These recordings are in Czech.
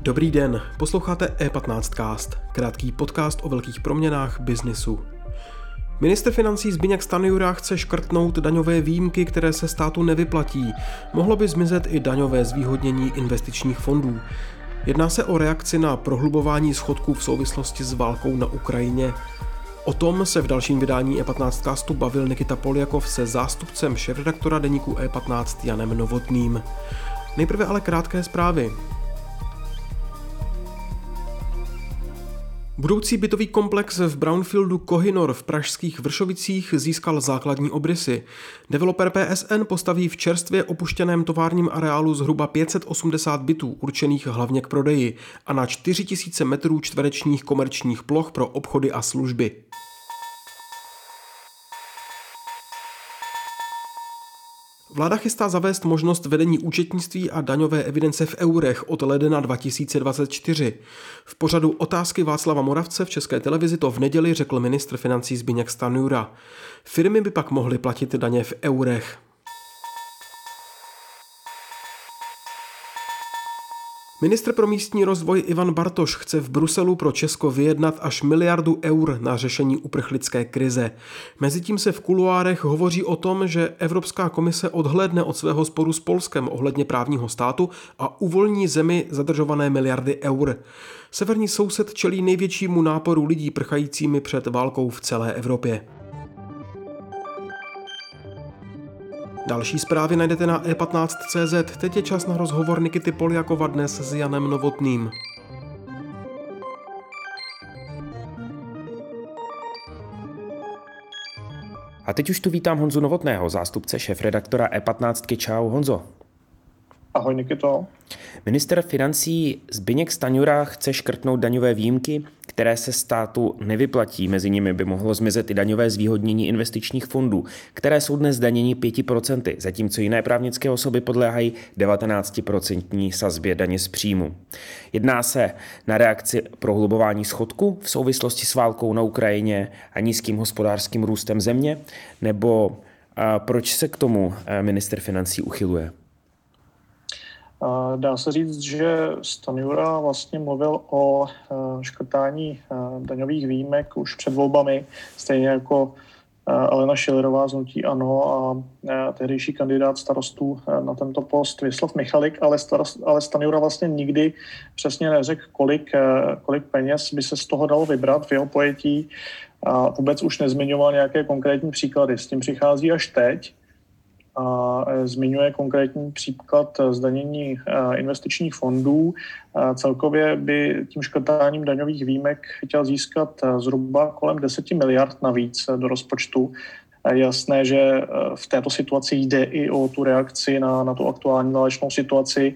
Dobrý den, posloucháte E15cast, krátký podcast o velkých proměnách biznisu. Minister financí Zbigněk Stanjura chce škrtnout daňové výjimky, které se státu nevyplatí. Mohlo by zmizet i daňové zvýhodnění investičních fondů. Jedná se o reakci na prohlubování schodků v souvislosti s válkou na Ukrajině. O tom se v dalším vydání E15 castu bavil Nikita Poljakov se zástupcem šéfredaktora deníku E15 Janem Novotným. Nejprve ale krátké zprávy. Budoucí bytový komplex v Brownfieldu Kohinor v pražských Vršovicích získal základní obrysy. Developer PSN postaví v čerstvě opuštěném továrním areálu zhruba 580 bytů určených hlavně k prodeji a na 4000 metrů čtverečních komerčních ploch pro obchody a služby. Vláda chystá zavést možnost vedení účetnictví a daňové evidence v eurech od ledna 2024. V pořadu otázky Václava Moravce v České televizi to v neděli řekl ministr financí Zbigněk Stanjura. Firmy by pak mohly platit daně v eurech. Ministr pro místní rozvoj Ivan Bartoš chce v Bruselu pro Česko vyjednat až miliardu eur na řešení uprchlické krize. Mezitím se v kuluárech hovoří o tom, že Evropská komise odhledne od svého sporu s Polskem ohledně právního státu a uvolní zemi zadržované miliardy eur. Severní soused čelí největšímu náporu lidí prchajícími před válkou v celé Evropě. Další zprávy najdete na e15.cz. Teď je čas na rozhovor Nikity Poljakova dnes s Janem Novotným. A teď už tu vítám Honzu Novotného, zástupce šéf-redaktora E15. Čau Honzo. Ahoj Nikito. Minister financí Zbyněk Staňura chce škrtnout daňové výjimky, které se státu nevyplatí. Mezi nimi by mohlo zmizet i daňové zvýhodnění investičních fondů, které jsou dnes danění 5%, zatímco jiné právnické osoby podléhají 19% sazbě daně z příjmu. Jedná se na reakci prohlubování schodku v souvislosti s válkou na Ukrajině a nízkým hospodářským růstem země, nebo proč se k tomu minister financí uchyluje? Dá se říct, že Stanjura vlastně mluvil o eh, škrtání eh, daňových výjimek už před volbami, stejně jako eh, Alena Šilerová z Nutí Ano a tehdejší kandidát starostů na tento post Vyslav Michalik, ale, starost, ale Stanjura vlastně nikdy přesně neřekl, kolik, kolik peněz by se z toho dalo vybrat v jeho pojetí a vůbec už nezmiňoval nějaké konkrétní příklady. S tím přichází až teď, e, zmiňuje konkrétní příklad zdanění e, investičních fondů. E, celkově by tím škrtáním daňových výjimek chtěl získat zhruba kolem 10 miliard navíc do rozpočtu. Jasné, že v této situaci jde i o tu reakci na, na tu aktuální válečnou situaci,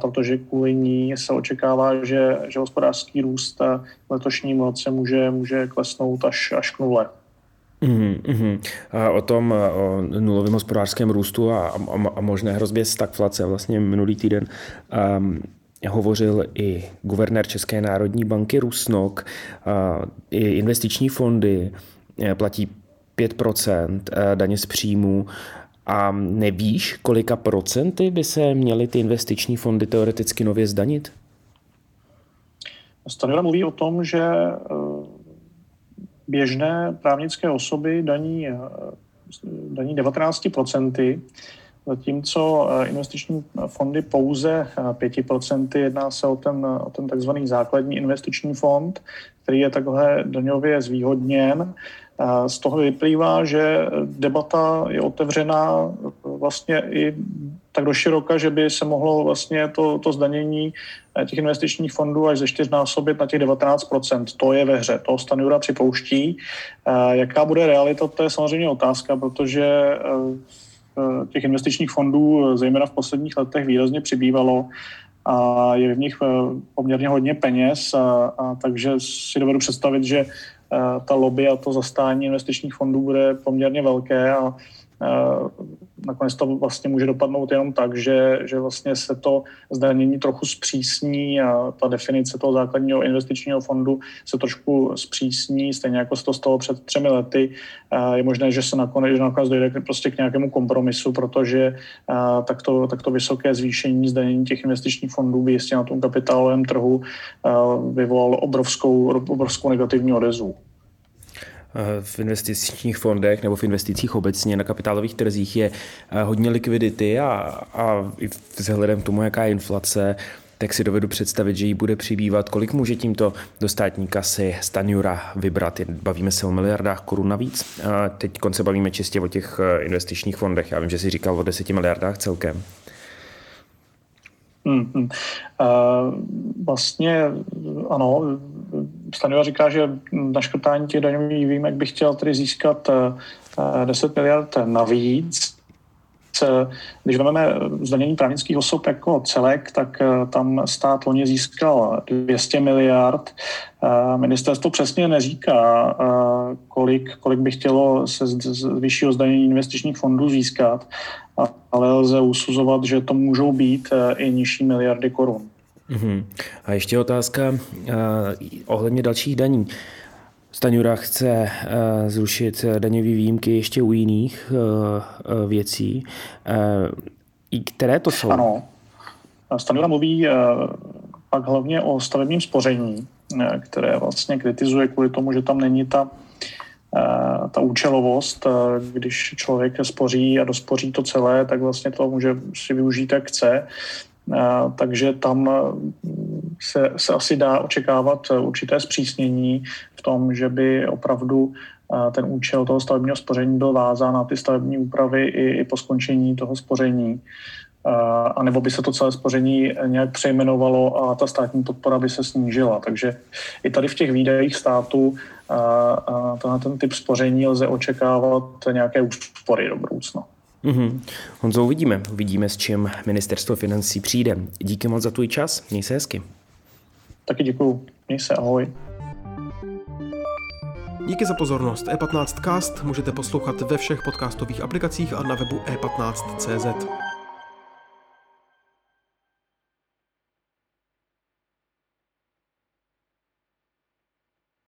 protože kvůli ní se očekává, že, že hospodářský růst letošním roce může, může klesnout až, až k nule. Mm-hmm. A o tom o nulovém hospodářském růstu a, a, a možné hrozbě stagflace vlastně minulý týden um, hovořil i guvernér České národní banky Rusnok. Uh, I investiční fondy e, platí 5% e, daně z příjmů a nevíš, kolika procenty by se měly ty investiční fondy teoreticky nově zdanit? Stanura mluví o tom, že e, běžné právnické osoby daní, eh, daní 19%, zatímco eh, investiční fondy pouze 5%. Eh, Jedná se o ten, o ten takzvaný základní investiční fond, který je takhle daňově zvýhodněn. Z toho vyplývá, že debata je otevřená vlastně i tak do široka, že by se mohlo vlastně to, to zdanění eh, těch investičních fondů až ze čtyřnásobit na těch 19%. To je ve hře, to Stanjura připouští. Eh, jaká bude realita, to je samozřejmě otázka, protože eh, těch investičních fondů zejména v posledních letech výrazně přibývalo a je v nich poměrně hodně peněz, a, a takže si dovedu představit, že ta lobby a to zastání investičních fondů bude poměrně velké a nakonec to vlastně může dopadnout jenom tak, že, že vlastně se to zdanění trochu zpřísní a ta definice toho základního investičního fondu se trošku zpřísní, stejně jako se to stalo před třemi lety. Je možné, že se nakonec, že nakonec dojde prostě k nějakému kompromisu, protože takto, takto vysoké zvýšení zdanění těch investičních fondů by jistě na tom kapitálovém trhu vyvolalo obrovskou, obrovskou negativní odezvu v investičních fondech nebo v investicích obecně na kapitálových trzích je eh, hodně likvidity a, a i vzhledem k tomu, jaká je inflace, tak si dovedu představit, že jí bude přibývat. Kolik může tímto do státní kasy Stanjura vybrat? Bavíme se o miliardách korun navíc. A teď se bavíme čistě o těch eh, investičních fondech. Já vím, že jsi říkal o 10 miliardách celkem. Hmm, hmm. Uh, vlastně ano, Stanova říká, že na škrtání těch daňových výjimek by chtěl tedy získat 10 eh, miliard navíc. Když vezmeme zdanění právnických osob jako celek, tak eh, tam stát loni získal 200 miliard. Eh, ministerstvo přesně neříká, kolik, kolik by chtělo se z vyššího zdanění investičních fondů získat, ale lze usuzovat, že to můžou být i nižší miliardy korun. Uhum. A ještě otázka uh, ohledně dalších daní. Staňura chce uh, zrušit daňové výjimky ještě u jiných uh, věcí. Uh, které to jsou? Ano. Staňura mluví uh, pak hlavně o stavebním spoření, které vlastně kritizuje kvůli tomu, že tam není ta ta účelovost, když člověk spoří a dospoří to celé, tak vlastně to může si využít, jak chce. Takže tam se, se asi dá očekávat určité zpřísnění v tom, že by opravdu ten účel toho stavebního spoření byl vázán na ty stavební úpravy i, i po skončení toho spoření. A nebo by se to celé spoření nějak přejmenovalo a ta státní podpora by se snížila. Takže i tady v těch výdajích státu a ten typ spoření lze očekávat nějaké úspory do budoucna. Mm-hmm. Honzo, uvidíme. Uvidíme, s čím ministerstvo financí přijde. Díky moc za tvůj čas. Měj se hezky. Taky děkuju. Měj se, ahoj. Díky za pozornost. E15cast můžete poslouchat ve všech podcastových aplikacích a na webu e15.cz.